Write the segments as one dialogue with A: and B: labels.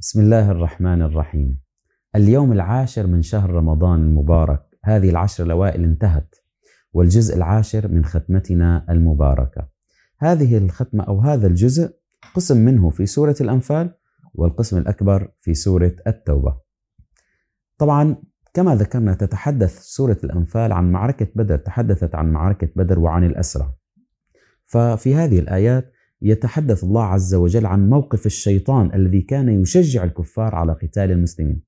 A: بسم الله الرحمن الرحيم. اليوم العاشر من شهر رمضان المبارك. هذه العشر الأوائل انتهت والجزء العاشر من ختمتنا المباركة. هذه الختمة أو هذا الجزء قسم منه في سورة الأنفال والقسم الأكبر في سورة التوبة. طبعا كما ذكرنا تتحدث سورة الأنفال عن معركة بدر تحدثت عن معركة بدر وعن الأسرى. ففي هذه الآيات يتحدث الله عز وجل عن موقف الشيطان الذي كان يشجع الكفار على قتال المسلمين.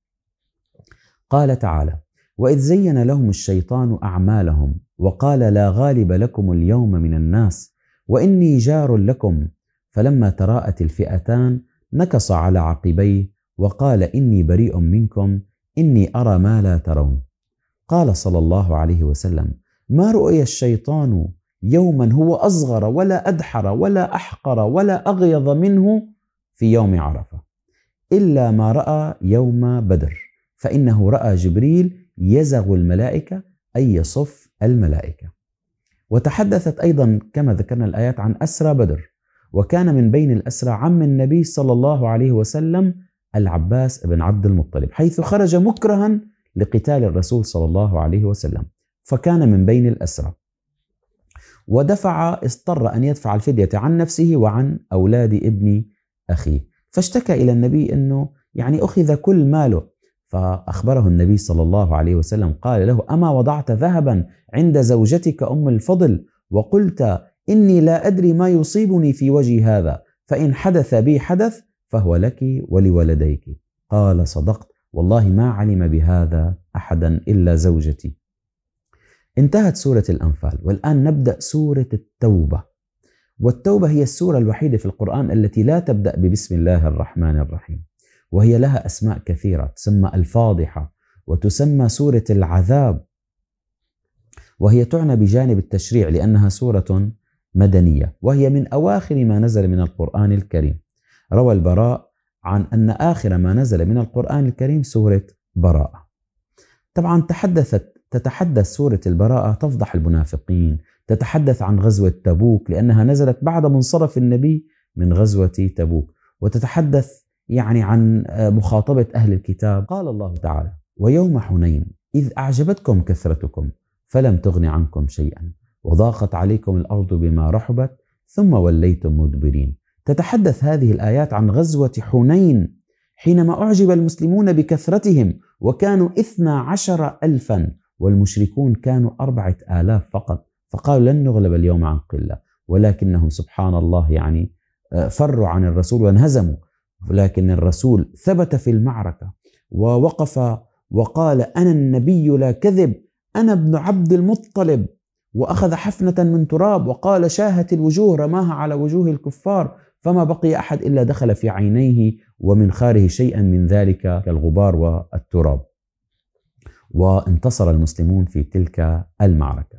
A: قال تعالى وإذ زين لهم الشيطان أعمالهم وقال لا غالب لكم اليوم من الناس وإني جار لكم فلما تراءت الفئتان نكص على عقبيه وقال إني بريء منكم إني أرى ما لا ترون قال صلى الله عليه وسلم ما رؤي الشيطان يوما هو أصغر ولا أدحر ولا أحقر ولا أغيظ منه في يوم عرفة إلا ما رأى يوم بدر فإنه رأى جبريل يزغ الملائكة أي يصف الملائكة. وتحدثت أيضا كما ذكرنا الآيات عن أسرى بدر وكان من بين الأسرى عم النبي صلى الله عليه وسلم العباس بن عبد المطلب حيث خرج مكرها لقتال الرسول صلى الله عليه وسلم فكان من بين الأسرى. ودفع اضطر أن يدفع الفدية عن نفسه وعن أولاد ابن أخيه. فاشتكى إلى النبي إنه يعني أخذ كل ماله. فأخبره النبي صلى الله عليه وسلم قال له أما وضعت ذهبا عند زوجتك أم الفضل؟ وقلت إني لا أدري ما يصيبني في وجهي هذا فإن حدث بي حدث فهو لك ولولديك. قال صدقت والله ما علم بهذا احدا إلا زوجتي. انتهت سورة الأنفال. والآن نبدأ سورة التوبة. والتوبة هي السورة الوحيدة في القرآن التي لا تبدأ ببسم الله الرحمن الرحيم. وهي لها أسماء كثيرة تسمى الفاضحة وتسمى سورة العذاب. وهي تعنى بجانب التشريع لأنها سورة مدنية. وهي من أواخر ما نزل من القرآن الكريم. روى البراء عن أن آخر ما نزل من القرآن الكريم سورة براءة. طبعا تحدثت تتحدث سورة البراءة تفضح المنافقين تتحدث عن غزوة تبوك لأنها نزلت بعد منصرف النبي من غزوة تبوك وتتحدث يعني عن مخاطبة أهل الكتاب. قال الله تعالى ويوم حنين إذ أعجبتكم كثرتكم فلم تغن عنكم شيئا وضاقت عليكم الأرض بما رحبت ثم وليتم مدبرين. تتحدث هذه الآيات عن غزوة حنين حينما أعجب المسلمون بكثرتهم وكانوا إثنى عشر ألفا. والمشركون كانوا أربعة آلاف فقط فقالوا لن نغلب اليوم عن قلة ولكنهم سبحان الله يعني آه، فروا عن الرسول وانهزموا لكن الرسول ثبت في المعركة ووقف وقال أنا النبي لا كذب أنا ابن عبد المطلب. وأخذ حفنة من تراب وقال شاهت الوجوه رماها على وجوه الكفار فما بقي أحد إلا دخل في عينيه ومن خاره شيئا من ذلك كالغبار والتراب. وانتصر المسلمون في تلك المعركة.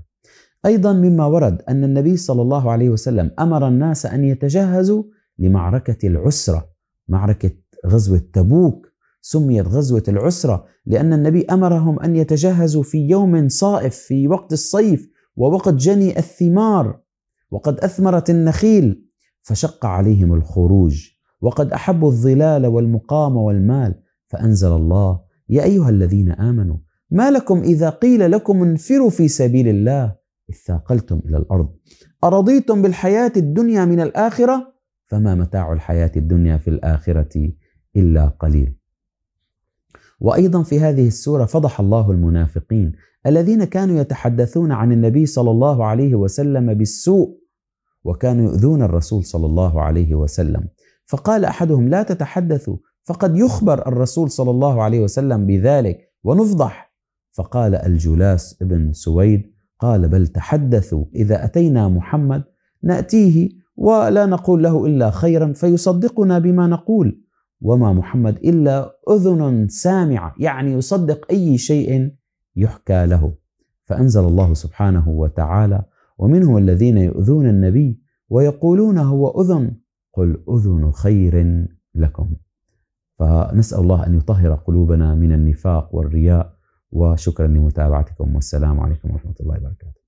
A: أيضا مما ورد أن النبي صلى الله عليه وسلم أمر الناس أن يتجهزوا لمعركة العسرة، معركة غزوة تبوك سميت غزوة العسرة لأن النبي أمرهم أن يتجهزوا في يوم صائف في وقت الصيف ووقت جني الثمار وقد أثمرت النخيل فشق عليهم الخروج وقد أحبوا الظلال والمقام والمال فأنزل الله يا أيها الذين آمنوا ما لكم إذا قيل لكم انفروا في سبيل الله اثاقلتم إلى الأرض. أرضيتم بالحياة الدنيا من الآخرة؟ فما متاع الحياة الدنيا في الآخرة إلا قليل. وأيضا في هذه السورة فضح الله المنافقين الذين كانوا يتحدثون عن النبي صلى الله عليه وسلم بالسوء وكانوا يؤذون الرسول صلى الله عليه وسلم. فقال أحدهم لا تتحدثوا فقد يخبر الرسول صلى الله عليه وسلم بذلك ونفضح فقال الجلاس بن سويد قال بل تحدثوا إذا أتينا محمد نأتيه ولا نقول له إلا خيرا فيصدقنا بما نقول. وما محمد إلا أذن سامعة يعني يصدق أي شيء يحكى له. فأنزل الله سبحانه وتعالى ومنهم الذين يؤذون النبي ويقولون هو أذن قل أذن خير لكم. فنسأل الله أن يطهر قلوبنا من النفاق والرياء وشكرا لمتابعتكم والسلام عليكم ورحمة الله وبركاته.